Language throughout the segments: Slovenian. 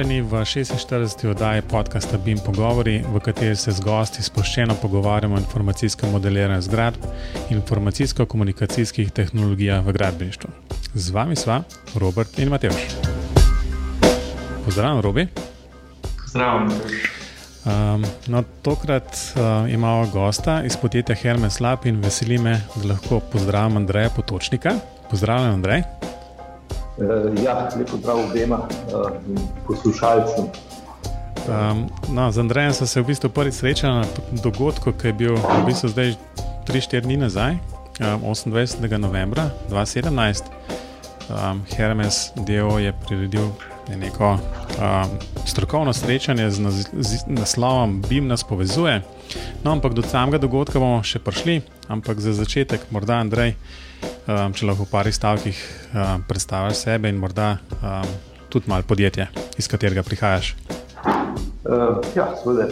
Pozdravljeni v 46. oddaji podcasta BIM Pogovori, v kateri se z gosti sproščeno pogovarjamo o informacijskem modeliranju zgradb in informacijsko-komunikacijskih tehnologijah v gradbeništvu. Z vami sva Robert in Matejš. Pozdravljen, Robi. Pozdravljen. Um, no, tokrat uh, imamo gosta iz podjetja Hermes Lab in veseli me, da lahko pozdravim Andreja Potočnika. Pozdravljen, Andrej. Uh, ja, lepo zdrav obema uh, poslušalcem. Um, no, z Andrejem sem se v bistvu prvič srečal na dogodku, ki je bil v bistvu zdaj 3-4 dni nazaj, um, 28. novembra 2017. Um, Hermes DO je priredil neko um, strokovno srečanje z, naz z naslovom BIM nas povezuje. No, ampak do samega dogodka bomo še prišli, ampak za začetek, morda Andrej um, če lahko v parih stavkih um, predstaviš sebe in morda um, tudi malo podjetje, iz katerega prihajaš. Uh, ja, seveda.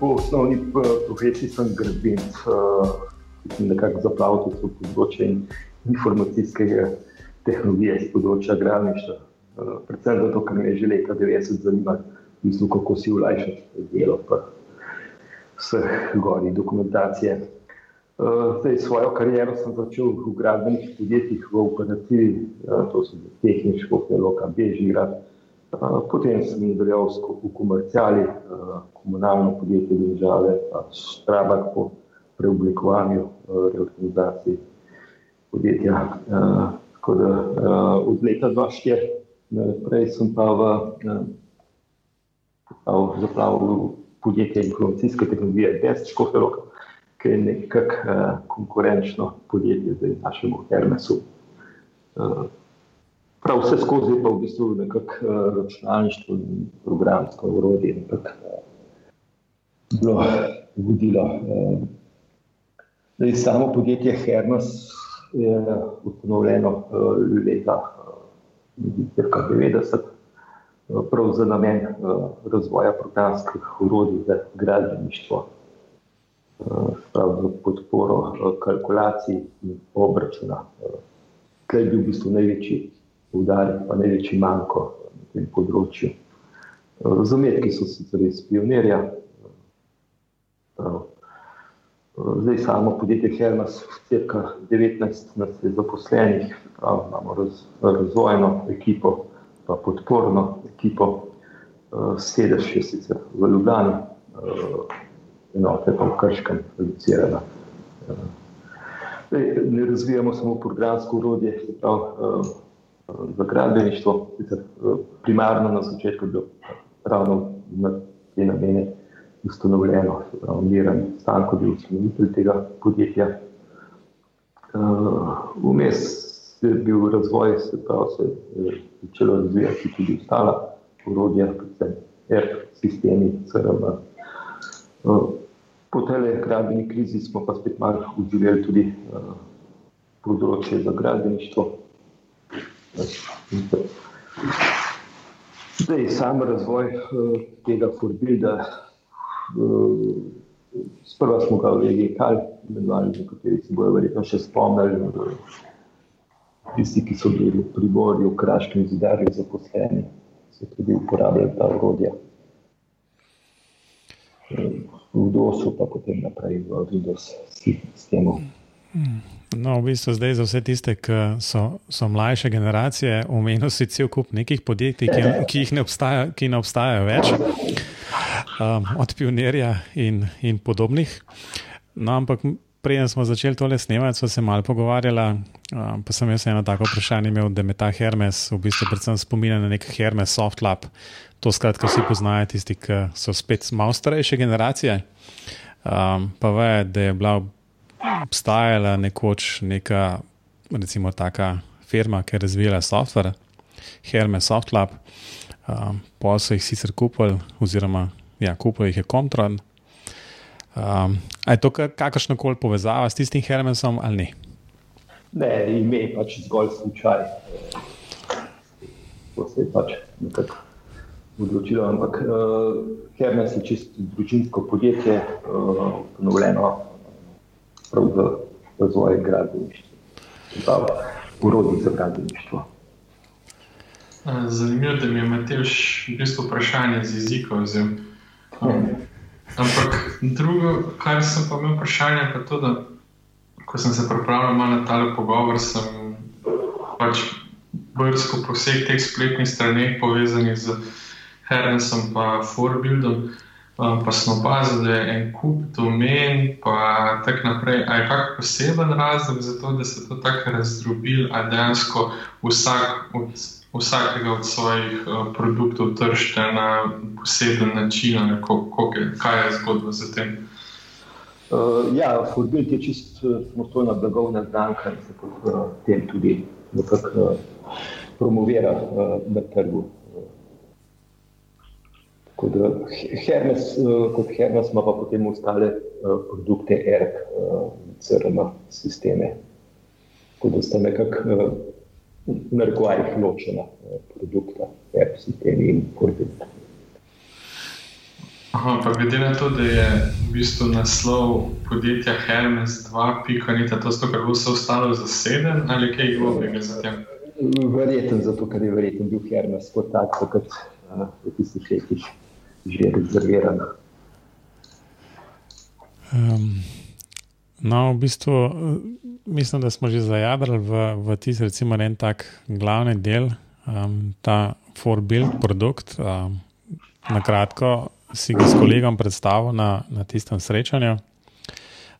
Po osnovni profesiji sem gradbinc, uh, nekako zaplavil to področje informacijske tehnologije iz področja gradništva. Uh, predvsem zato, ker me je že leta 90 zanimalo, kako si ulajšati delo, pa vseh gori dokumentacije. Uh, zdaj, svojo kariero sem začel v gradbenih podjetjih, v operativi, uh, to so tehničko, Feloka, Bežigrad. Uh, potem sem nadaljeval v komercijali, komunalno podjetje države, Strabak po preoblikovanju, reorganizaciji podjetja. Uh, da, od leta 2004 naprej sem pa v, zaplavil podjetje informacijske tehnologije, Bestičko, Feloka ki je nekako uh, konkurenčno podjetje za našemu Hermesu. Uh, prav vse skozi pa v bistvu nekako uh, računalništvo in programsko urodje nekako uh, bilo vodilo. Uh, zdaj, samo podjetje Hermes je ustanovljeno uh, leta uh, 90. Prav za namen uh, razvoja programskih urodij za gradbeništvo za podporo eh, kalkulacij in obračuna. Kaj je bil v bistvu največji poudarek, pa največji manjko na tem področju. Eh, zametki so sicer res pionirja. Eh, zdaj samo podjetje Hermes, cirka 19 nas je zaposlenih, prav, imamo raz, razvojno ekipo, pa podporno ekipo, sedež je sicer v Ljubljani, enote pa v Krškem producirala. Ne razvijamo samo programsko urodje, prav, za gradbeništvo, primarno na začetku je bilo ravno na te namene ustanovljeno, Miran Stanko bil ustanovitelj tega podjetja. Vmes je bil razvoj, se pravi, se je začelo razvijati tudi ostala urodja, predvsem ERP sistemi, CRM, Po tej gradbeni krizi smo pa spet malo uživali tudi uh, področje za gradbeništvo. Zdaj, sam razvoj uh, tega Forbilda, uh, sprva smo ga v regiji Kal, imenovali, za kateri se bojo verjetno še spomnili, uh, tisti, ki so bili v Priborju, v Kraškem zidarju zaposleni, so tudi uporabljali ta urodja. Uh, v DOS-u, pa potem naprej v Windows sistemu. No, v bistvu zdaj za vse tiste, ki so, so mlajše generacije, omenil si cel kup nekih podjetij, ki, ki jih ne, obstaja, ki ne obstajajo več, um, od pionirja in, in podobnih. No, ampak preden smo začeli tole snemati, smo se malo pogovarjali, um, pa sem jaz eno tako vprašanje imel, da me ta Hermes v bistvu predvsem spominja na nek Hermes Soft Lab. To skratka vsi poznajo, tisti, ki so spet malo starejše generacije. Um, pa ve, da je bila obstajala nekoč neka, recimo, taka firma, ki je razvijala software, Hermes Soft Lab. Um, pa so jih sicer kupili, oziroma ja, kupili jih je Contron. Um, je to kakršno koli povezava s tistim Hermesom ali ne? Ne, ime je pač zgolj slučaj. To se je pač nekako odločilo, ampak uh, Hermes je čisto družinsko podjetje, ustanovljeno uh, prav za razvoj gradbeništva, urodje za gradbeništvo. Zanimivo, da mi je Matejš v bistvu vprašanje z jezika vzel. Um, ampak drugo, kar sem pa imel vprašanje, pa to, da ko sem se pripravljal na tale pogovor, sem pač brsko po vseh teh spletnih straneh povezanih z Hernesom in Forbuildom. Um, pa smo opazili, da je en kup domen, pa tako naprej. Ali je kakšen poseben razlog za to, da se to tako razdrobil, a dejansko vsak od, vsakega od svojih uh, produktov tržite na poseben način, kaj je zgodba za tem? Uh, ja, Forbuild je čisto uh, samostojna blagovna znamka in se kot uh, tem tudi nekako uh, promovira uh, na trgu. Kot Hermes, eh, kot Hermes ima pa potem ostale uh, produkte, ERP, CRM, sisteme. Tako da sta nekako v narekovajih ločena produkta, ERP, sistemi in produkti. Aha, pa glede na to, da je v bistvu naslov podjetja Hermes 2.0, to so kar vse ostalo zaseden ali kaj globega za tem? Verjeten, zato ker je verjeten bil Hermes kot tak, kot v tistih letih že rezervirana. Um, no, v bistvu mislim, da smo že zajadrali v, v tisti, recimo, en tak glavni del, um, ta for-build produkt. Um, na kratko si ga s kolegom predstavil na, na tistem srečanju.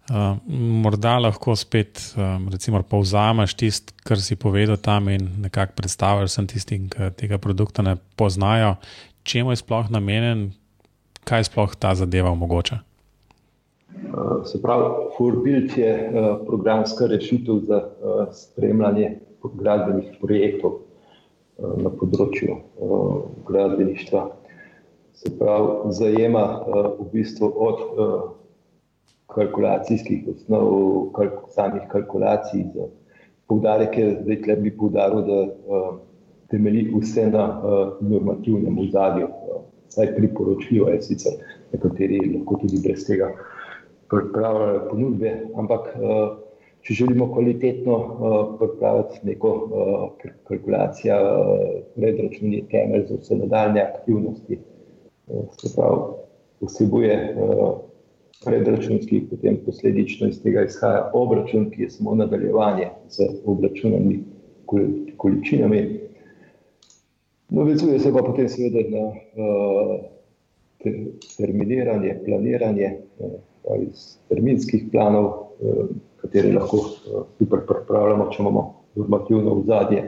Uh, morda lahko spet um, povzameš tisto, kar si povedal tam, in nekako predstaviš tistim, ki tega produkta ne poznajo, čemu je sploh namenjen, kaj sploh ta zadeva omogoča? Uh, se pravi, Forbuild je uh, programska rešitev za uh, spremljanje gradbenih projektov na področju gradbeništva. Se pravi, zajema v bistvu od kalkulacijskih osnov, samih kalkulacij. Poudarek je, da bi poudaril, da temelji vse na normativnem ozadju vsaj priporočljivo je sicer, nekateri lahko tudi brez tega pripravljajo ponudbe, ampak eh, če želimo kvalitetno eh, pripraviti neko eh, kalkulacijo, predračunje temelj za vse nadaljne aktivnosti, se pravi, vsebuje predračunski, potem posledično iz tega izhaja obračun, ki je samo nadaljevanje z obračunami količinami, Navezuje se pa potem seveda na uh, terminiranje, planiranje uh, iz terminskih planov, uh, katere lahko uh, super pripravljamo, če imamo normativno vzadje.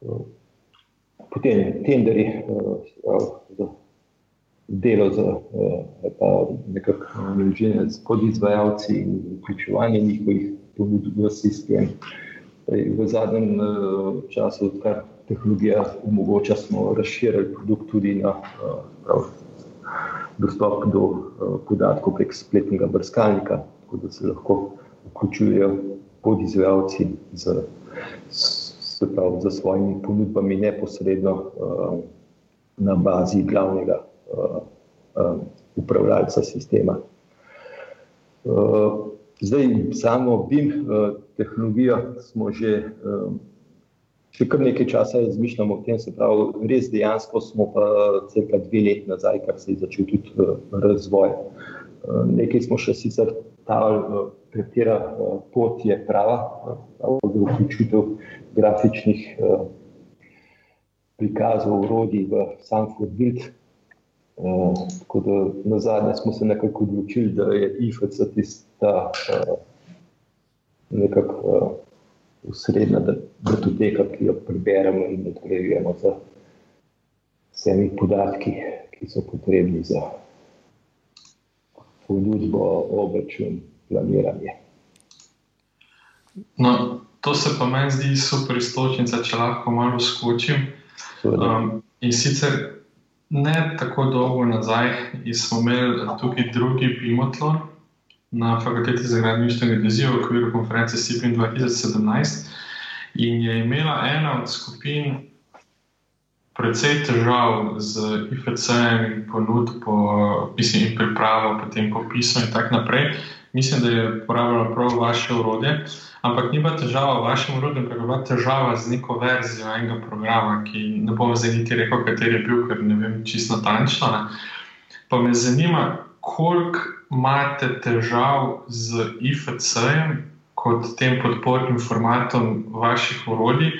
Uh, potem tenderi uh, za delo za uh, nekakšne uh, podizvajalci in vključevanje njihovih ponudb v sistem. V zadnjem uh, času, odkar tehnologija omogoča, smo razširili produkt tudi na prav, dostop do podatkov prek spletnega brskalnika, tako da se lahko vključujejo podizvajalci z, z, prav, z svojimi ponudbami neposredno na bazi glavnega upravljalca sistema. Zdaj, samo BIM tehnologijo smo že Še kar nekaj časa razmišljamo o tem, se pravi, res dejansko smo pa cirka dve leti nazaj, kar se je začel tudi uh, razvoj. Nekaj smo še sicer ta, uh, katera pot je prava, za vključitev grafičnih prikazov, urodij v Sanford Build. Uh, tako da na zadnje smo se nekako odločili, da je IFC tista uh, nekako. Uh, usredna datoteka, ki jo preberemo in odkrivamo z vsemi podatki, ki so potrebni za ponudbo, obračun, planiranje. No, to se pa meni zdi super istočnica, če lahko malo skočim. Um, in sicer ne tako dolgo nazaj smo imeli tukaj drugi Bimotlon, na fakulteti za gradništvo in geodezijo v okviru konference CIPIN 2017 in je imela ena od skupin precej težav z IFC-jem in ponudbo, mislim, in pripravo, potem popisom in tako naprej. mislim, da je uporabljalo prav vaše urodje. Ampak ni pa težava v vašem urodju, ampak je pa težava z neko verzijo enega programa, ki ne bom zdaj niti rekel, kateri je bil, ker ne vem čisto natančno. Ne. Pa me zanima, koliko imate težav z IFC-jem kot tem podpornim formatom vaših urodij,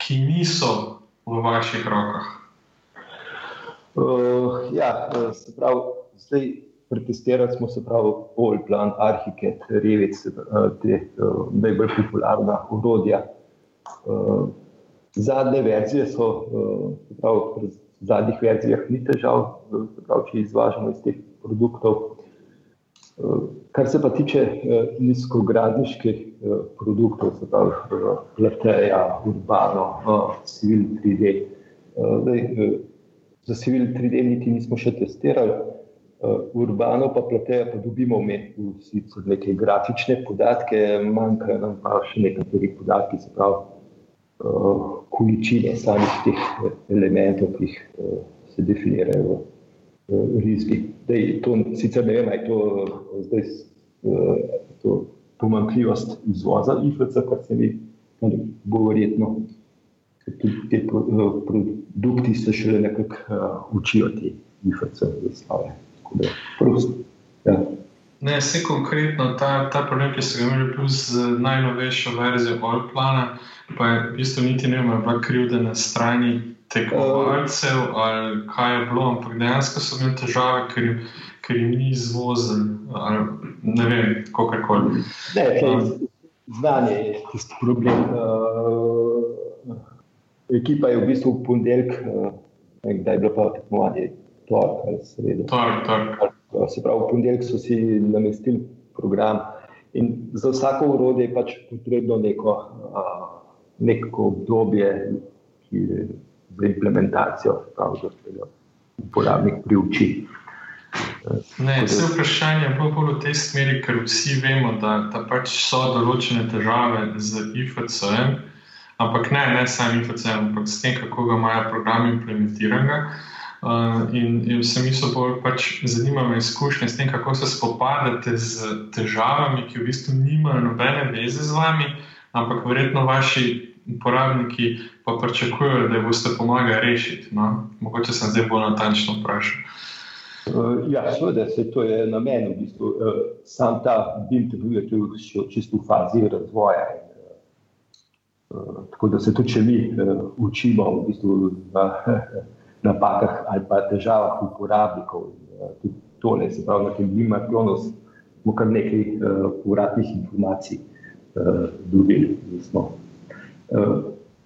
ki niso v vaših rokah. Uh, ja, eh, se pravi, zdaj pretestirali smo se pravi Allplan, Arhiket, Revit, eh, te uh, najbolj popularna urodja. Uh, zadnje verzije so, uh, pravi, pri zadnjih verzijah ni težav, pravi, če izvažamo iz teh produktov. Uh, kar se pa tiče uh, nizkogradniških uh, produktov, se pravi, Plateja, Urbano, Civil 3D. Uh, zdaj, za Civil 3D niti nismo še testirali. Urbano pa pletejo, pa dobimo mi vsi neke grafične podatke, manjkajo nam pa še nekateri podatki, se pravi, količine samih teh elementov, ki jih se definirajo v rizki. Dej, to sicer ne vem, je to zdaj uh, to pomankljivost izvoza IFC, kar se mi bo verjetno, ker tudi te produkti se šele nekako uh, učijo te IFC Sloveniji. Ja. Ne, vse konkretno, ta, ta problem, ki se ga imeli, z najnovejšo verzijo Allplana, pa je v bistvu niti ne vem, ali krivde na strani tekmovalcev ali kaj je bilo, ampak dejansko so imeli težave, ker, ker jim ni izvozen, ali ne vem, kako koli. Znanje je tisti problem. Uh, ekipa je v bistvu v ponedeljek, uh, da je bilo pa tekmovanje torek ali sredo. Torek, torek. Se pravi, v ponedeljek so si namestili program. In za vsako urodje je pač potrebno neko, neko obdobje ki, za implementacijo, pravi, da ga uporabnik priuči. Ne, vse vprašanje je bolj v tej smeri, ker vsi vemo, da, da pač so določene težave z IFC-em, ampak ne, ne samo IFC-em, ampak s tem, kako ga imajo programi implementiranega. Uh, in, in vse mi so bolj pač zanimive izkušnje s tem, kako se spopadate z težavami, ki v bistvu nimajo nobene veze z vami, ampak verjetno vaši uporabniki pa pričakujejo, da jih boste pomagali rešiti. No? Mogoče sem zdaj bolj natančno vprašal. Uh, ja, seveda, se to je na meni. V bistvu. uh, sam ta bil tudi še čisto v fazi razvoja. Uh, tako da se tudi, mi uh, učimo, v bistvu. Uh, napakah ali pa težavah uporabnikov. Eh, tudi tole, se pravi, na tem Bimarklonu smo kar nekaj uh, uradnih informacij uh, dobili. Uh,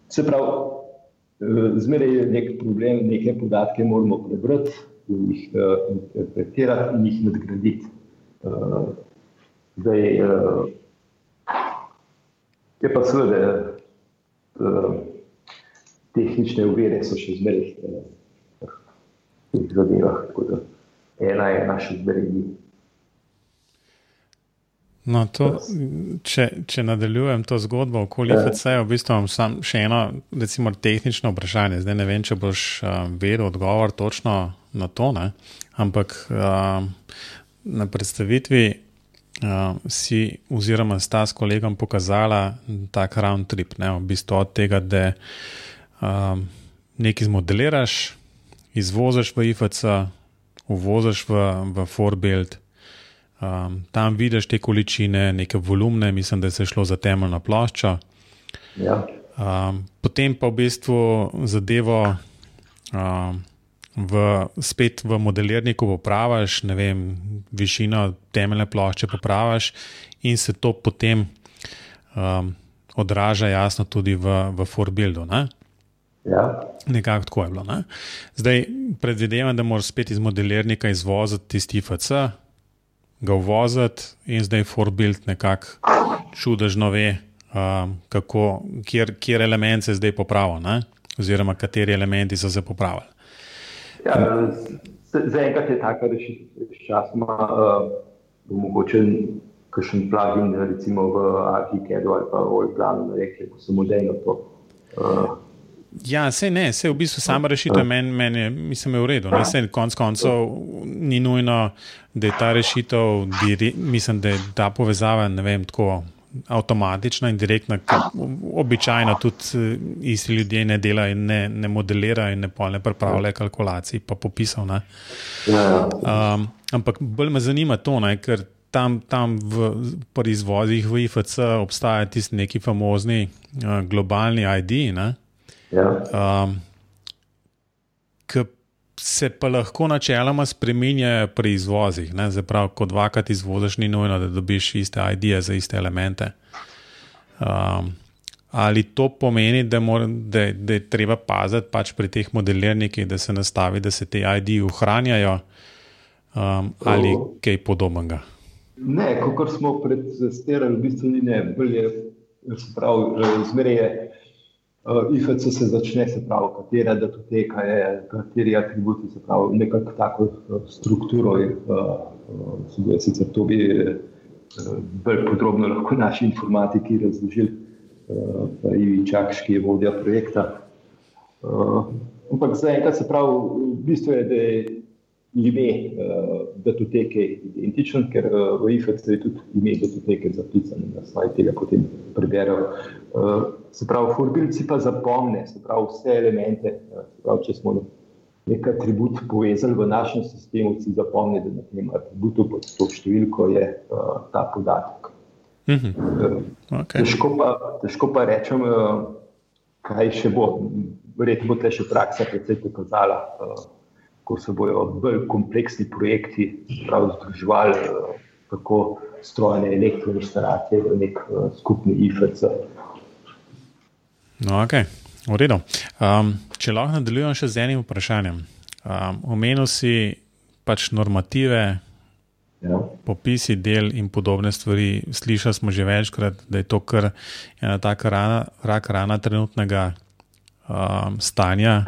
se pravi, uh, zmeraj je nek problem, neke podatke moramo prebrati, jih uh, interpretirati in jih nadgraditi. Zdaj, je pa seveda, tehnične uvere so še zmeraj. Uh, teh zadevah. Tako da ena je naša zbrenji. No, to, če, če nadaljujem to zgodbo okoli ja. FCC, v bistvu imam sam še eno recimo, tehnično vprašanje. Zdaj ne vem, če boš uh, vedel odgovor točno na to, ne? ampak uh, na predstavitvi uh, si, oziroma sta s kolegom pokazala tak round trip, ne? v bistvu od tega, da uh, nekaj zmodeliraš, izvoziš v IFC, uvoziš v, v Forbuild, um, tam vidiš te količine, neke volumne, mislim, da se je šlo za temeljno ploščo. Ja. Um, potem pa v bistvu zadevo um, v, spet v modelirniku popraviš, ne vem, višino temeljne plošče popraviš in se to potem um, odraža jasno tudi v, v Forbuildu. Ja. Nekako tako je bilo. Ne? Zdaj predvidevam, da moraš spet iz modelirnika izvoziti tisti FC, ga uvoziti in zdaj Forbuild nekako čudežno ve, um, kako, kjer, kjer element se zdaj popravlja, oziroma kateri elementi so se popravili. Ja, Zaenkrat je taka rešitev, sčasoma uh, bo mogoče kakšen plugin, recimo v Arhikedu ali pa v Oilplanu, da se modejno to. Uh, Ja, se ne, se v bistvu sama rešitev meni, men je, mislim, je v redu. Ne, se konc koncev ni nujno, da je ta rešitev, mislim, da je ta povezava, vem, tako avtomatična in direktna, ker običajno tudi eh, isti ljudje ne delajo in ne, ne modelirajo in ne polne pripravljajo kalkulacij, pa popisov. Um, ampak bolj me zanima to, ne, ker tam, tam v proizvodih v IFC obstaja tisti neki famozni uh, globalni ID. Ne, Ja. um, ki se pa lahko načeloma spremenjajo pri izvozih. Zaprav, ko dvakrat izvoziš, ni nujno, da dobiš iste ID-je za iste elemente. Um, ali to pomeni, da, mora, da, da je treba paziti pač pri teh modelirnikih, da se nastavi, da se te ID ohranjajo, um, ali O. kaj podobnega? Ne, kot smo predstavili, v bistvu ni ne, bolje se pravi, zmeraj je. Uh, IFC se začne, se pravi, katera datoteka je, kateri atributi, se pravi, nekako tako uh, strukturo. Uh, uh, sicer to bi bolj podrobno lahko naši informatiki razložili, pa Ivi Čakš, ki je vodja projekta. Ampak zaenkrat se pravi, v bistvu je, da je ime uh, datoteke identično, ker uh, v IFC je tudi ime datoteke zapisano, da se tega potem preberejo. Uh, se pravi, forbilci pa zapomne, se pravi, vse elemente. Se pravi, če smo nek atribut povezali v našem sistemu, si zapomni, da na tem atributu pod to številko je uh, ta podatek. Mhm. Uh, Okay. težko, pa, težko pa rečem, uh, kaj še bo. Verjetno bo te še praksa precej pokazala, uh, ko se bodo bolj kompleksni projekti združevali, uh, kako strojne elektroinstalacije v nek uh, skupni IFC. No, okay. V redu. Um, če lahko nadaljujem še z enim vprašanjem. Um, omenil si pač normative, Ja. popisi del in podobne stvari. Slišali smo že večkrat, da je to kar ena taka rana, rak rana trenutnega um, stanja.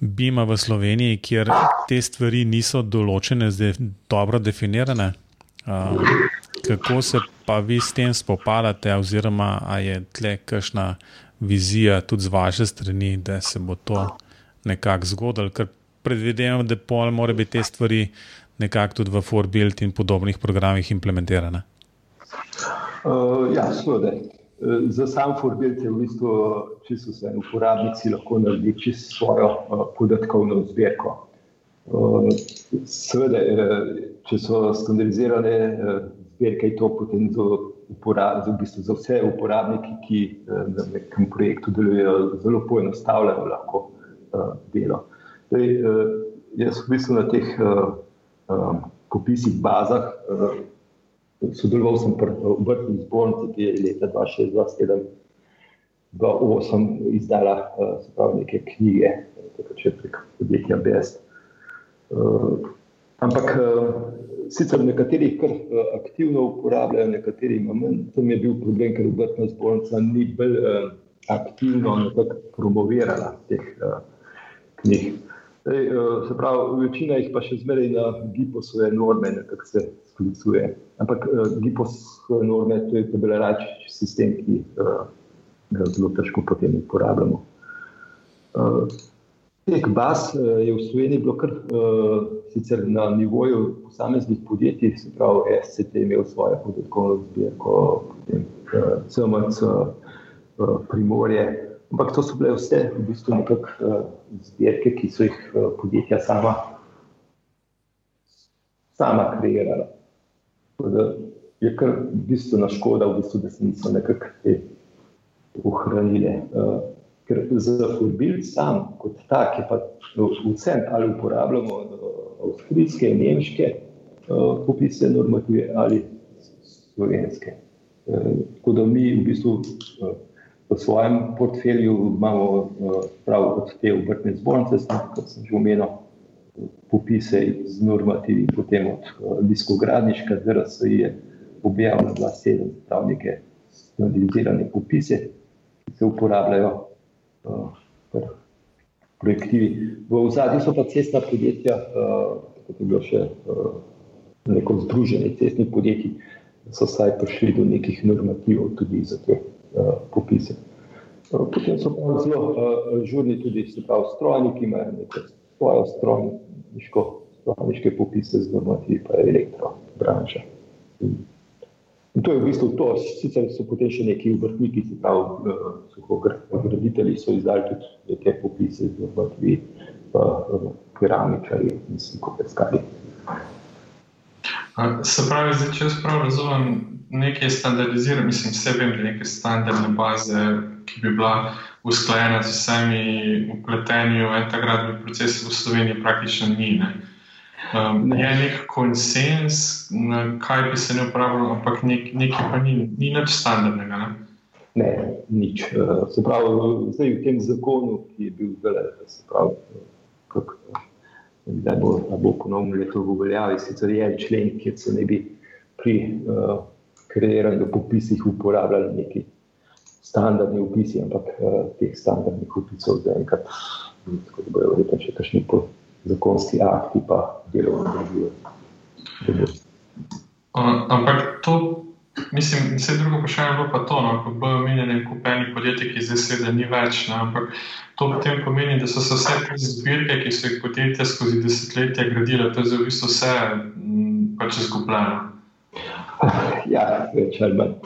Bima v Sloveniji, kjer te stvari niso določene, zdaj dobro definirane. Um, kako se pa vi s tem spopadate, oziroma ali je tle kakšna vizija tudi z vaše strani, da se bo to nekako zgodilo, ker predvidevam, da pol mora biti te stvari nekako tudi v Forbuild in podobnih programih implementirane. Uh, ja, seveda. Za sam Forbuild je v bistvu čisto vse. Uporabnici lahko naredijo čisto svojo uh, podatkovno zbirko. Uh, Seveda, uh, če so standardizirane zbirke, je to potem uporab, v bistvu za vse uporabnike, ki na nekem projektu delujejo, zelo poenostavljeno lahko delo. Zdaj, jaz v bistvu na teh popisih, bazah. Sodeloval sem pri obrtni zbornici, ki je leta 2006-2007 izdala uh, se pravi, neke knjige, tako če prek podjetja Best. Uh, ampak uh, sicer nekateri kar aktivno uporabljajo, nekateri manj. Tam je bil problem, ker obrtna zbornica ni bolj aktivno promovirala teh knjig. Zdaj, uh, se pravi, večina jih pa še zmeraj na GIPO-sove norme, nekako se sklicuje. Ampak uh, GIPO-sove norme, to je tabelarač sistem, ki uh, ga zelo težko potem uporabljamo. Baz uh, je v Sloveniji bilo kar sicer na nivoju posameznih podjetij, se pravi, SCT je imel svojo podatkovno zbirko, potem CMC, Primorje. Ampak to so bile vse v bistvu nekakšne uh, zbirke, ki so jih uh, podjetja sama, sama kreirala. Tako da je kar bistvena škoda, v bistvu, da se niso nekako te ohranile. Uh, ker za Forbil sam kot tak je pa vse, ali uporabljamo avstrijske, nemške uh, popise normative ali slovenske. Uh, tako da mi v bistvu uh, v svojem portfelju imamo uh, prav od te obrtne zbornice, kot sem že omenil, popise z normativi, potem od diskogradniška DRSI je objavila 27 prav neke standardizirane popise, ki se uporabljajo uh, pri projektivi. V ozadju so pa cestna podjetja, kot je bilo še neko združenje cestnih podjetij, so saj prišli do nekih normativov tudi za te popise. Potem so pa zelo uh, žurni tudi strojniki, ki imajo neko svojo strojniško, strojniške popise z normativi, pa je elektro branža. In to je v bistvu to, sicer so potem še neki vrtniki, se pravi, uh, suhograditelji so izdali tudi neke popise z normativi, pa keramičari in slikopeskari. Se pravi, zdaj, če jaz prav razumem, nekaj standardizirano, mislim, vse vem, da neke standardne baze, ki bi bila usklajena z vsemi upletenimi v en ta gradbeni proces, v Sloveniji praktično ni. Ne? Um, ne. Je nek konsens, na kaj bi se ne uporabljalo, ampak nek, nekaj pa ni, ni nič standardnega. Ne? Ne, nič. Se pravi, zdaj v tem zakonu, ki je bil zdaj, se pravi, kako da bo, bo ponovno leto v veljavi. Sicer je člen, kjer se ne bi pri uh, kreiranju popisih uporabljali neki standardni opisi, ampak uh, teh standardnih opisov zaenkrat, tako da bojo verjetno še kakšni zakonski akti, pa delovno držijo. Ampak to Mislim, vse drugo vprašanje je bilo pa to, no, ko bojo omenjeni kupeni podjetji, ki zdaj seveda ni več. Ne, ampak to potem pomeni, da so se vse te zbirke, ki so jih podjetja skozi desetletja gradile, to je za v bistvu vse pač izgubljeno. Ja, več ali manj.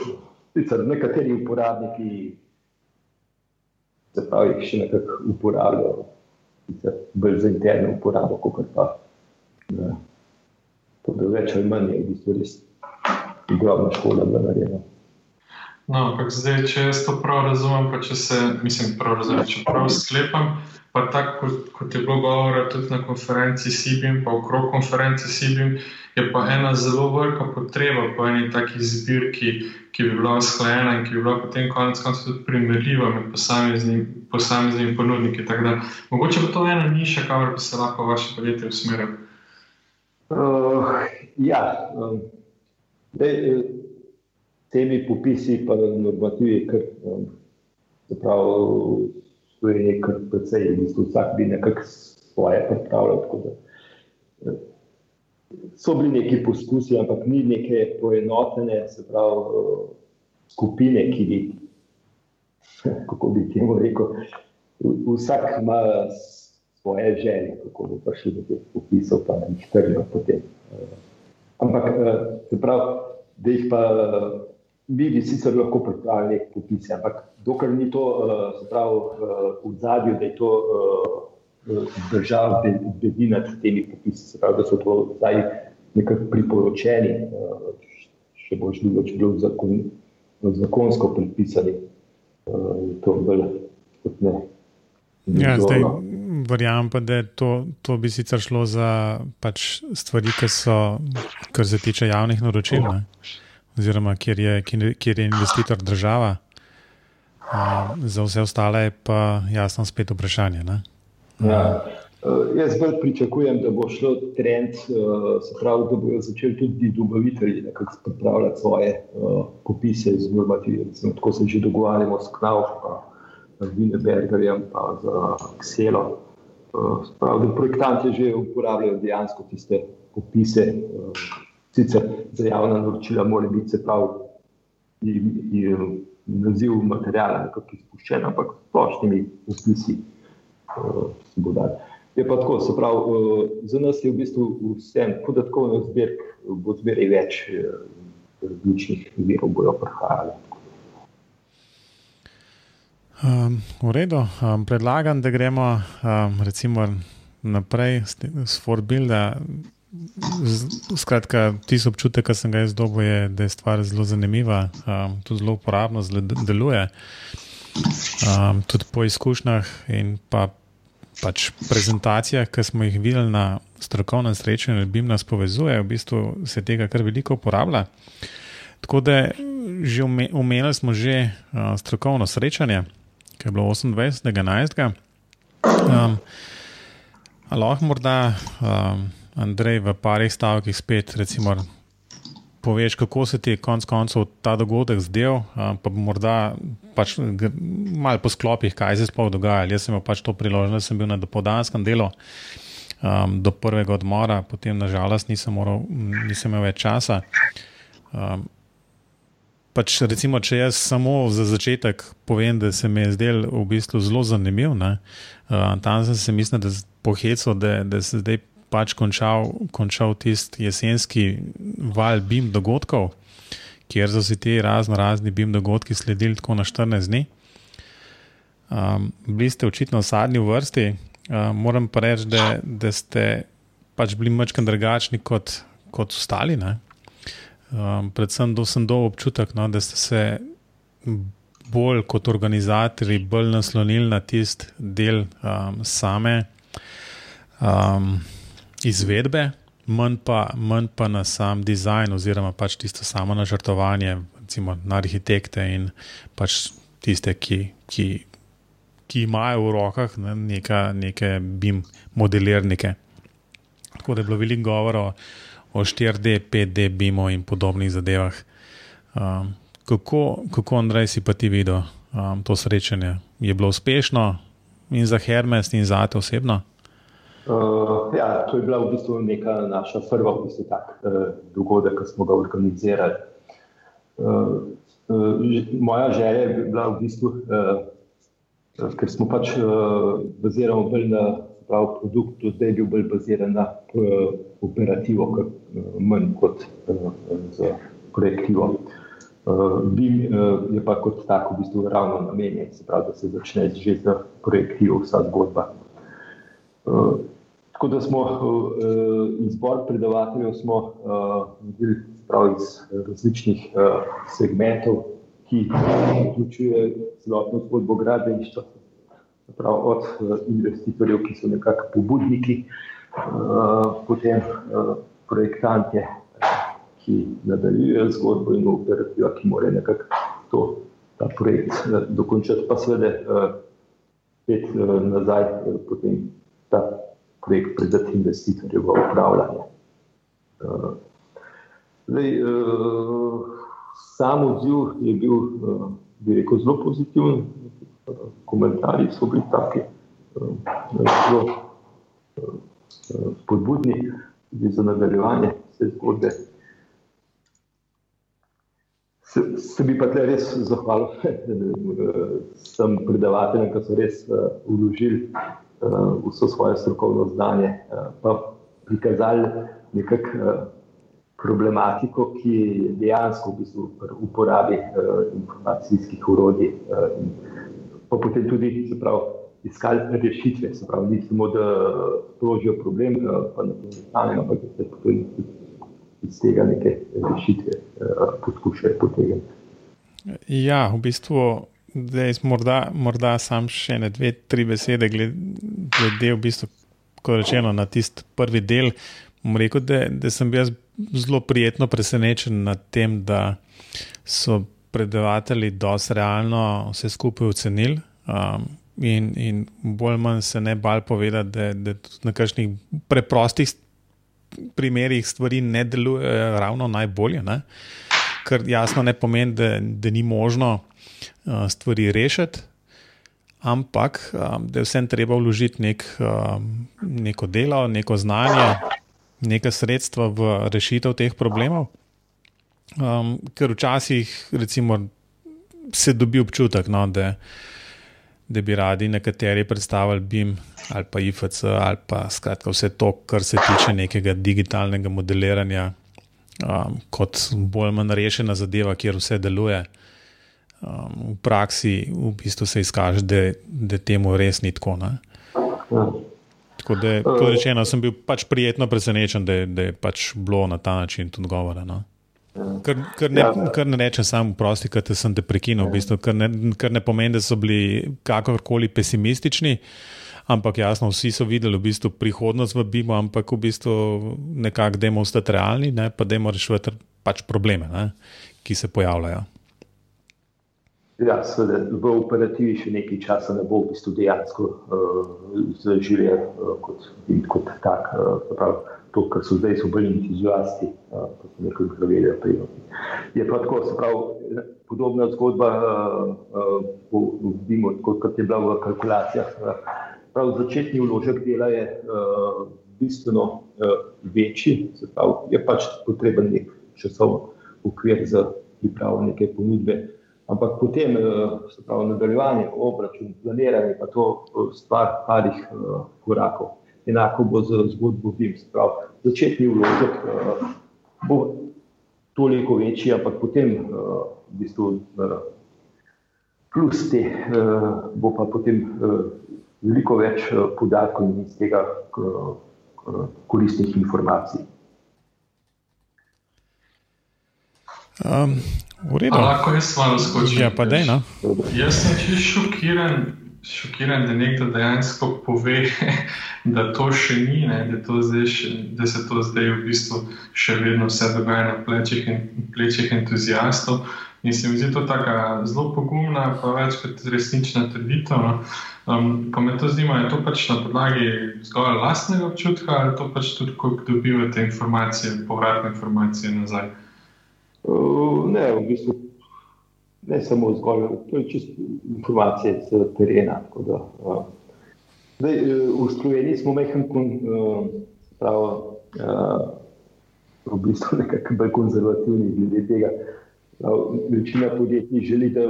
Sicer nekateri uporabniki se pravi, še nekako uporabljajo, bolj za interno uporabo, kot pa. Ne. To je več ali manj, je v bistvu res ogromna škoda bila narejena. No, ampak zdaj, če jaz to prav razumem, pa če se, mislim, prav razumem, če prav sklepam, pa tako kot, kot je bilo govora tudi na konferenci Sibim, pa okrog konferenci Sibim, je pa ena zelo velika potreba po eni taki zbirki, ki bi bila usklajena in ki bi bila potem konec koncev tudi primerljiva med posameznimi, posameznimi ponudniki. Tako da mogoče bo to ena niša, kamor bi se lahko vaše podjetje usmerilo. Uh, ja. Um. Dej, eh, temi popisi pa normativi, kar se pravi, je kar precej, v bistvu vsak bi nekako svoje pripravljal. Eh, so bili neki poskusi, ampak ni neke poenotene, se pravi, skupine, ki bi, kako bi temu rekel, vsak ima svoje želje, kako bo prišel do teh popisov, pa jih tržijo potem. Ampak, eh, se pravi, da jih pa mi bi sicer lahko pripravili nek popis, ampak dokler ni to, eh, se pravi, eh, v zadju, da je to država bedi nad temi popisi, se pravi, da so to zdaj nekako priporočeni, še bolj žljivo, če bilo zakon, zakonsko predpisani, to bolj kot ne. Ja, zdaj, verjamem pa, da to, to bi sicer šlo za pač stvari, ki so, kar se tiče javnih naročil, ne? oziroma kjer je, kjer je investitor država. Uh, za vse ostale je pa jasno spet vprašanje. Ja. Uh, jaz bolj pričakujem, da bo šlo trend, uh, se pravi, da bodo začeli tudi dobavitelji nekako pripravljati svoje uh, popise z normativi. Tako se že dogovarjamo s Knaufom, z Vinebergerjem, pa z Xelom. Pravi, da projektanti že uporabljajo dejansko tiste popise, sicer za javna naročila, mora biti se pravi, naziv materijala nekako izpuščen, ampak splošnimi popisi se bo dal. Je pa tako, se pravi, za nas je v bistvu vsem podatkovnih zbirk, bo zbiraj več različnih virov bojo prihajali. Um, v redu, um, predlagam, da gremo um, naprej s Fortbilda. Skratka, tisti občutek, ki sem ga jaz dobil, je, da je stvar zelo zanimiva, um, tudi zelo uporabno deluje. Um, tudi po izkušnjah in pa, pač prezentacijah, ki smo jih videli na strokovnem srečanju, BIM nas povezuje, v bistvu se tega kar veliko uporablja. Tako da že omenili smo že uh, strokovno srečanje ki je bilo 28.11. Um, lahko morda, um, Andrej, v parih stavkih spet recimo, poveš, kako se ti je konec koncev ta dogodek zdel, um, pa morda pač malo po sklopih, kaj se sploh dogajalo. Jaz sem imel pač to priložnost, da sem bil na dopoldanskem delu. Um, do prvega odmora, potem nažalost nisem, moral, nisem imel več časa. Um, pač recimo, če jaz samo za začetek povem, da se mi je zdel v bistvu zelo zanimiv. Uh, tam sem se mislil, da pohecal, da, da se zdaj pač končal, končal tisti jesenski val BIM dogodkov, kjer so si ti razno razni BIM dogodki sledili tako na 14 dni. Um, bili ste očitno v zadnji vrsti, uh, moram pa reči, da, da ste pač bili mačkam drugačni kot, kot ostali. Um, predvsem do sem dobil občutek, no, da ste se bolj kot organizatori bolj naslonili na tisti del um, same. Um, izvedbe, manj pa, manj pa na sam dizajn, oziroma pač tisto samo načrtovanje, recimo na arhitekte in pač tiste, ki, ki, ki imajo v rokah ne, neka, neke BIM modelirnike. Tako da je bilo veliko govora o, o 4D, 5D, BIM-u in podobnih zadevah. Um, kako, kako, Andrej, si pa ti videl um, to srečanje? Je bilo uspešno in za Hermes, in za te osebno? Uh, ja, to je bila v bistvu neka naša prva v bistvu tak, uh, dogodek, ki smo ga organizirali. Uh, uh, moja želja je bila v bistvu, uh, ker smo pač uh, bazirali bolj na prav produkt, zdaj je bil bolj baziran na uh, operativo, manj kot uh, za projektivo. Uh, BIM uh, je pa kot tako v bistvu ravno namenjen, se pravi, da se začne že z projektivo vsa zgodba. Tako da smo izbor predavateljev smo naredili uh, iz različnih segmentov, ki vključujejo celotno zgodbo gradbeništva, od uh, investitorjev, ki so nekako pobudniki, potem projektante, ki nadaljujejo zgodbo in operativa, ki morajo nekako to, ta projekt uh, dokončati, pa seveda uh, spet uh, nazaj, potem ta projekt predati investitorju v upravljanje. Zdaj, sam odziv je bil, bi rekel, zelo pozitiven, komentarji so bili taki, zelo spodbudni tudi za nadaljevanje vse zgodbe. Se, se bi pa tle res zahvalil vsem predavateljem, ki so res uh, vložili uh, vso svoje strokovno znanje, uh, pa prikazali nekako uh, problematiko, ki je dejansko v bistvu uporabi uh, informacijskih urodij, uh, in pa potem tudi pravi, iskali rešitve, se pravi, ni samo da sprožijo problem, uh, pa na to stane, ampak da se tudi iz tega neke rešitve uh, poskušajo potegniti. Ja, v bistvu, zdaj morda, morda sam še ne dve, tri besede glede, v bistvu, rečeno, na tisti prvi del. Rekel, da, da sem bil zelo prijetno presenečen nad tem, da so predavatelji dosti realno vse skupaj ocenili. Um, in, in bolj ali manj se ne bal povedati, da, da na kakšnih preprostih primerih stvari ne delujejo ravno najbolje. Ne? Kar jasno ne pomeni, da, da ni možno uh, stvari rešiti, ampak um, da je vsem treba vložiti nek, um, neko delo, neko znanje, neka sredstva v rešitev teh problemov. Um, ker včasih recimo, se dobi občutek, no, da da bi radi nekateri predstavili BIM ali pa IFC ali pa skratka vse to, kar se tiče nekega digitalnega modeliranja, um, kot bolj ali manj rešena zadeva, kjer vse deluje. Um, v praksi v bistvu se izkaže, da, da temu res ni tako. Ne? Tako da, kot rečeno, sem bil pač prijetno presenečen, da, da je pač bilo na ta način tudi govora. No? Kar, kar, ne, ja. kar ne rečem samo prosti, ker te sem te prekinil, v bistvu, kar, ne, kar ne pomeni, da so bili kakorkoli pesimistični, ampak jasno, vsi so videli v bistvu prihodnost v BIM-u, ampak v bistvu nekako demo ostati realni, ne, pa demo rešiti pač probleme, ne, ki se pojavljajo. Ja, seveda, v operativi še nekaj časa ne bo v bistvu dejansko uh, zaživelo uh, kot, kot tak. Uh, to, kar so zdaj, so bolj entuzijasti, kot so nekaj zavedali prednosti. Je pa tako, se pravi, podobna zgodba, vidimo, kot je bila v kalkulacijah. Prav začetni vložek dela je bistveno večji, se pravi, je pač potreben nek časovni okvir za pripravil neke ponudbe. Ampak potem, se pravi, nadaljevanje, obračun, planiranje, pa to stvar parih korakov. Enako bo z zgodbo VIM. Začetni vložek bo toliko večji, ampak potem v bistvu plus te bo pa potem veliko več podatkov in iz tega koristnih informacij. Um, lahko jaz malo skočim. Ja, pa dej, no? Jaz sem čisto šokiran, šokiran, da nekdo dejansko pove, da to še ni, ne, da, to še, da se to zdaj v bistvu še vedno vse dogaja na plečih, in, plečih entuzijastov. In se mi zdi to tako zelo pogumna, pa več kot resnična trditev. No. Um, pa me to zanima, je to pač na podlagi zgolj lastnega občutka ali to pač tudi, ko dobivate informacije, povratne informacije nazaj. Uh, ne, v bistvu ne samo zgolj, to je čisto informacije z terena. Da, uh, zdaj, uh, v Sloveniji smo mehko, uh, prav, uh, v bistvu nekako bolj konzervativni glede tega. Večina podjetij želi, da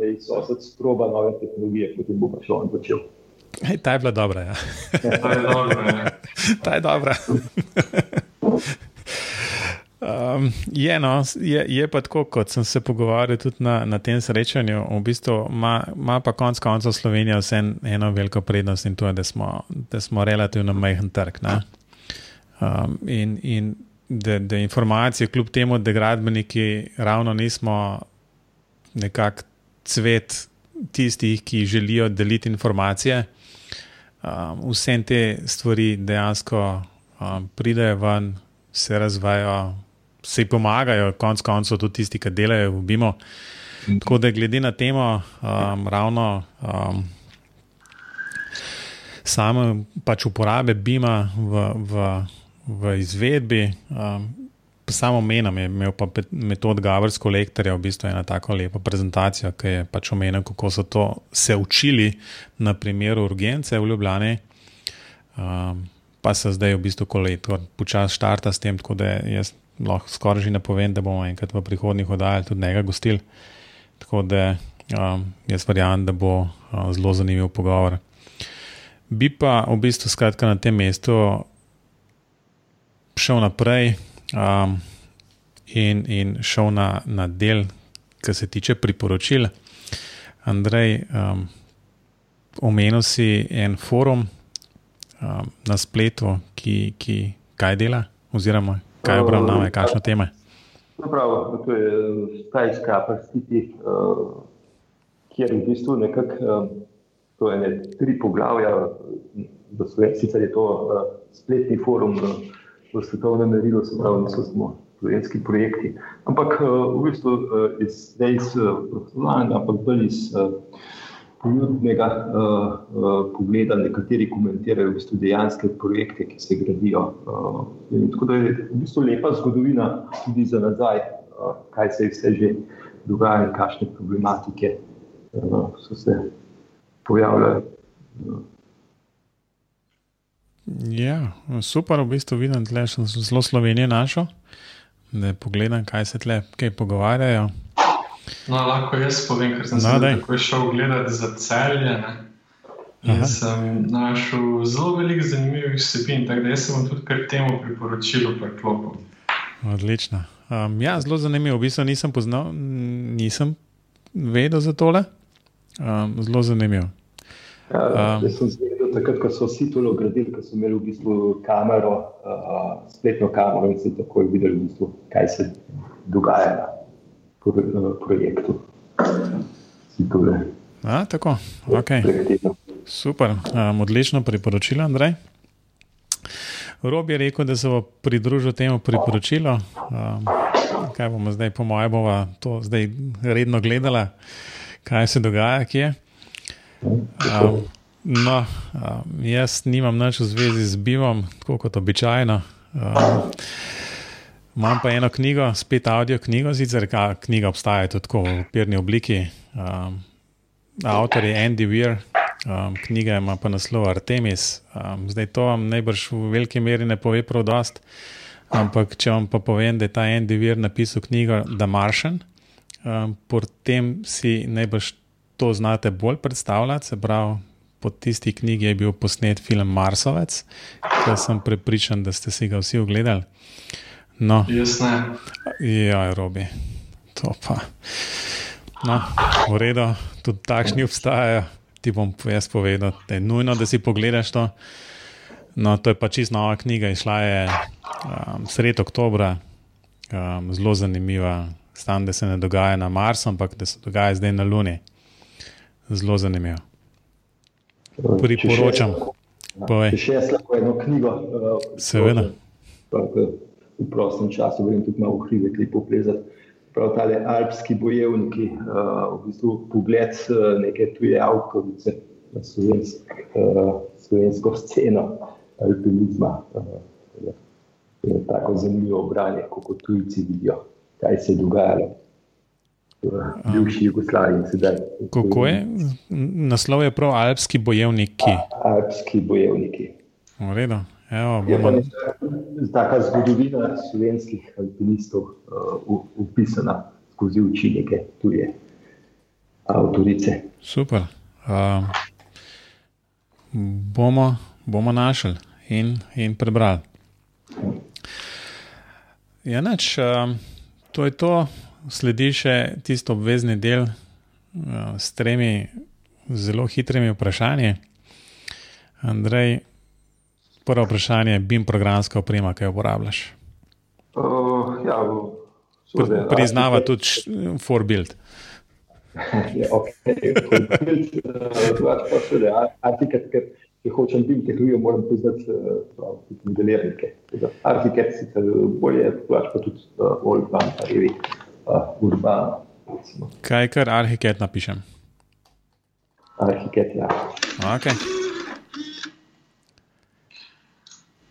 ne sosed sproba nove tehnologije, potem bo pa šlo in začel. Hej, ta je bila dobra. Ja. ta je dobra. Ja. ta je dobra. Um, je, no, je, je pa tako, kot sem se pogovarjal tudi na, na tem srečanju. V bistvu ima pa konec koncev Slovenija vse eno veliko prednost in to je, da smo, da smo relativno majhen trg. Um, in in da, da informacije, kljub temu, da gradbeniki ravno nismo nekako cvet tistih, ki želijo deliti informacije, um, vse te stvari dejansko um, pridejo ven, se razvijajo se pomagajo, konec koncev, tudi tisti, ki delajo v BIMO. Tako da, glede na temo, um, ravno um, samo pač uporabe BIMA v, v, v izvedbi, um, samo menom je imel pa metod Gavrsko lektorja, v bistvu ena tako lepa prezentacija, ki je pač omenil, kako so to se učili na primeru urgence v Ljubljani. Um, pa se zdaj v bistvu koleto počasi štarta s tem, tako da jaz lahko skoraj že napovem, da bomo enkrat v prihodnjih oddajah tudi njega gostili. Tako da um, jaz verjamem, da bo uh, zelo zanimiv pogovor. Bi pa v bistvu skratka na tem mestu šel naprej um, in, in šel na, na del, kar se tiče priporočil. Andrej, um, omenil si en forum um, na spletu, ki, ki kaj dela, oziroma kaj obravnava, kakšne teme. Prav, to je stajska prstiti, uh, kjer v bistvu nekako, uh, to je ne tri poglavja, sicer je to uh, spletni forum uh, v svetovnem merilu, se pravi, niso samo slovenski projekti, ampak uh, v bistvu uh, iz, ne iz uh, profesionalnega, ampak bolj iz ponudnega uh, pogleda, nekateri komentirajo v bistvu dejanske projekte, ki se gradijo. Uh, tako da je v bistvu lepa zgodovina tudi za nazaj, uh, kaj se je vse že dogajalo in kakšne problematike uh, so se pojavljale. Uh. Ja, super, v bistvu vidim, da sem zelo Slovenijo našel, da pogledam, kaj se tle pogovarjajo. No, lahko jaz povem, ker sem no, se tako šel gledati za celje. Ne? In Aha. sem našel zelo veliko zanimivih vsebin, tako da sem tudi kar temu priporočil, preklopil. Odlično. Um, ja, zelo zanimivo. V bistvu nisem poznal, nisem vedel za tole. Um, zelo zanimivo. Ja, um, jaz sem zvedel, takrat, ko so vsi to gradili, ko so imeli v bistvu kamero, uh, spletno kamero in so takoj videli, v bistvu, kaj se dogaja projektu. A, tako, okay. Super, um, odlično priporočilo, Andrej. Rob je rekel, da se bo pridružil temu priporočilu. Um, kaj bomo zdaj, po mojem, bomo to zdaj redno gledali, kaj se dogaja, kje. Um, no, um, jaz nimam nič v zvezi z bivom, tako kot običajno. Um, Imam pa eno knjigo, spet avdio knjigo, sicer knjiga obstaja tudi v papirni obliki. Um, avtor je Andy Weir, um, knjiga ima pa naslov Artemis. Um, zdaj to vam najbrž v veliki meri ne pove prav dost, ampak če vam pa povem, da je ta Andy Weir napisal knjigo The Martian, um, potem si najbrž to znate bolj predstavljati. Se pravi, po tisti knjigi je bil posnet film Marsovec, ki sem prepričan, da ste si ga vsi ogledali. No, Jaz ne. ja, robi. To pa. No, v redu, tudi takšni obstajajo. Ti bom jaz povedal, da je nujno, da si pogledaš to. No, to je pa čist nova knjiga, išla je um, sred oktobra, um, zelo zanimiva. Stam, da se ne dogaja na Marsu, ampak da se dogaja zdaj na Luni. Zelo zanimivo. Priporočam. Povej. Če še jaz lahko eno knjigo, uh, Seveda. pa, ke v prostem času grem tudi malo v hribe, ki poplezati. Prav tale alpski bojevniki, uh, v bistvu pogled uh, neke tuje avtorice na slovensk, uh, slovensko sceno alpinizma. Uh, je tako zanimivo branje, kako tujci vidijo, kaj se je dogajalo v bivši Jugoslaviji sedaj. Kako je? Naslov je prav Alpski bojevniki. Alpski bojevniki. V redu. Evo, Je pa bomo, neka taka zgodovina slovenskih alpinistov uh, upisana skozi učinke tuje avtorice. super. Um, bomo, bomo našli in, in prebrali. Ja, nič, um, to je to, sledi še tisto obvezni del uh, s tremi zelo hitrimi vprašanji. Andrej, prvo vprašanje je, BIM programska oprema, ki jo uporabljaš. Uh, ja, Pri- Priznava tudi Forbuild. Ja, okay. Drugače pa seveda, ar- arhitekt, ker če hočem BIM tehnologijo, moram poznati uh, prav, tudi modelirnike. Arhitekt sicer bolje, pa tudi Olban, Revi, uh, Urban, recimo. Kaj kar arhitekt napišem? Arhitekt, ja. Okay.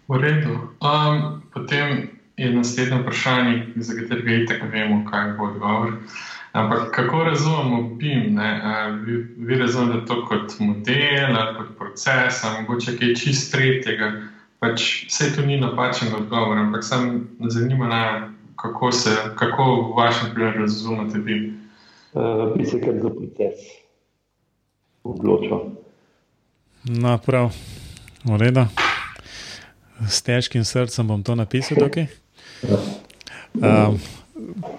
V redu. Um, potem je naslednje vprašanje, za katerega itek vemo, kaj bo odgovor. Ampak kako razumemo BIM? Ne? A, Vi, vi razumete to kot model kot proces, mogoče kaj čist tretjega. Pač vse to ni napačen odgovor, ampak sam zanima me, kako, se, kako v vašem primeru razumete BIM. Uh, bi se kar za proces odločil. No, prav, v redu. S težkim srcem bom to napisal tukaj. Um,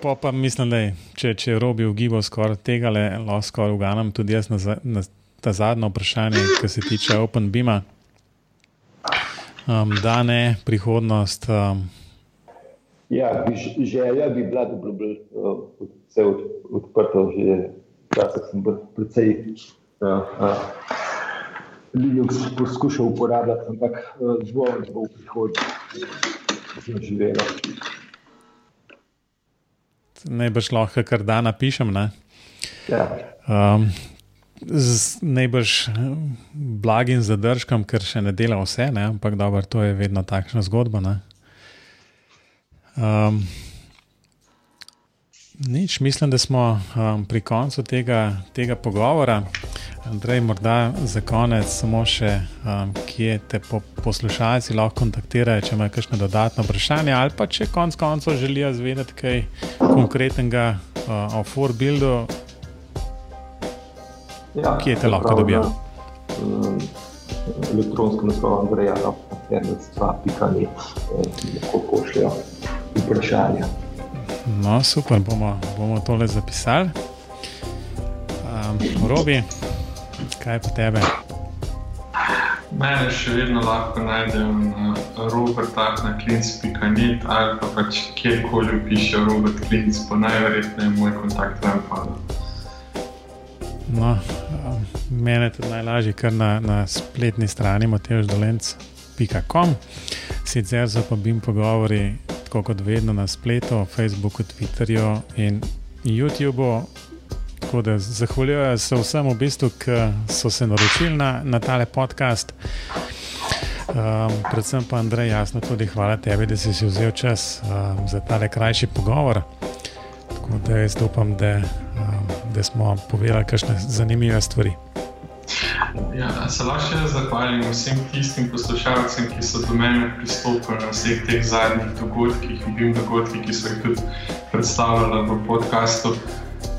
pa pa mislim, da je, če, če je robi ugibal skoraj tega, le lahko skoraj uganem tudi jaz na, na ta zadnje vprašanje, ki se tiče OpenBima. Um, da ne, prihodnost. Um, Ja, bi, želja bi bila, da bi bilo uh, vse od, odprto. Že včasih sem bil precej uh, uh, Linux poskušal uporabljati, ampak uh, zelo bo v prihodnje zaživelo. najbrž lahko kar da napišem. Ne? Ja. Um, z najbrž blagim zadržkom, ker še ne dela vse, ne? ampak dobro, to je vedno takšna zgodba. Ne? Um, nič, mislim, da smo um, pri koncu tega, tega pogovora. Andrej, morda za konec samo še, um, kje te po, poslušalci lahko kontaktirajo, če imajo kakšne dodatne vprašanja, ali pa če konec koncev želijo zvedeti kaj konkretnega uh, o Forbuildu, Ja, Kje te lahko dobijo? Um, elektronsko naslov Andreja, fermec2.net, lahko pošljajo vprašanja. No, super, bomo, bomo tole zapisali. Um, Robi, kaj pa tebe? Mene še vedno lahko najdejo na roberta.klinc.net ali pa pač kjerkoli piše Robert Klinc, pa najverjetneje moj kontakt vam pada. No, um, mene tudi najlažje, kar na, na spletni strani mateždolence.com. Sicer so pa bim pogovori, tako kot vedno na spletu, Facebooku, Twitterju in YouTubu. Tako da zahvaljujem se vsem, v bistvu, ki so se naročili na, na tale podcast. Um, predvsem pa, Andrej, jasno tudi hvala tebi, da si si vzel čas um, za tale krajši pogovor. Tako da jaz upam, da, um, da smo povedali kakšne zanimive stvari. Ja, se lahko še zahvalim vsem tistim poslušalcem, ki so do mene pristopili na vseh teh zadnjih dogodkih, bil dogodkih, ki so jih tudi predstavljali v podkastu.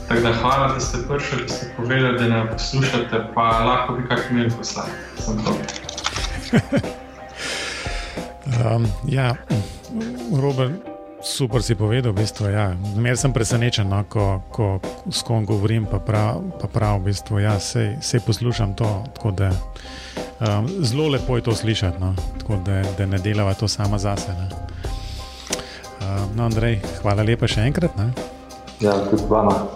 Tako da hvala, da ste prišli, da ste povedali, da ne poslušate, pa lahko bi kak mail poslali. um, ja, Robert, super si povedal, v bistvu. Ja. Zmer sem presenečen, no, ko, ko s kom govorim, pa prav, pa prav v bistvu. Ja, sej, sej poslušam to. Da, um, zelo lepo je to slišati, no, tako da, da ne delava to sama zase. Um, no, Andrej, hvala lepa še enkrat. Ne. Ja, tudi vama.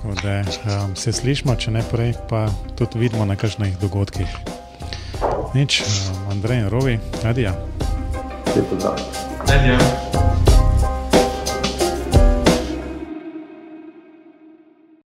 Tako da um, se slišmo, če ne prej, pa tudi vidimo na kakšnih dogodkih. Nič, um, Andrej in Rovi, adijo. Lepo zdrav. Adijo.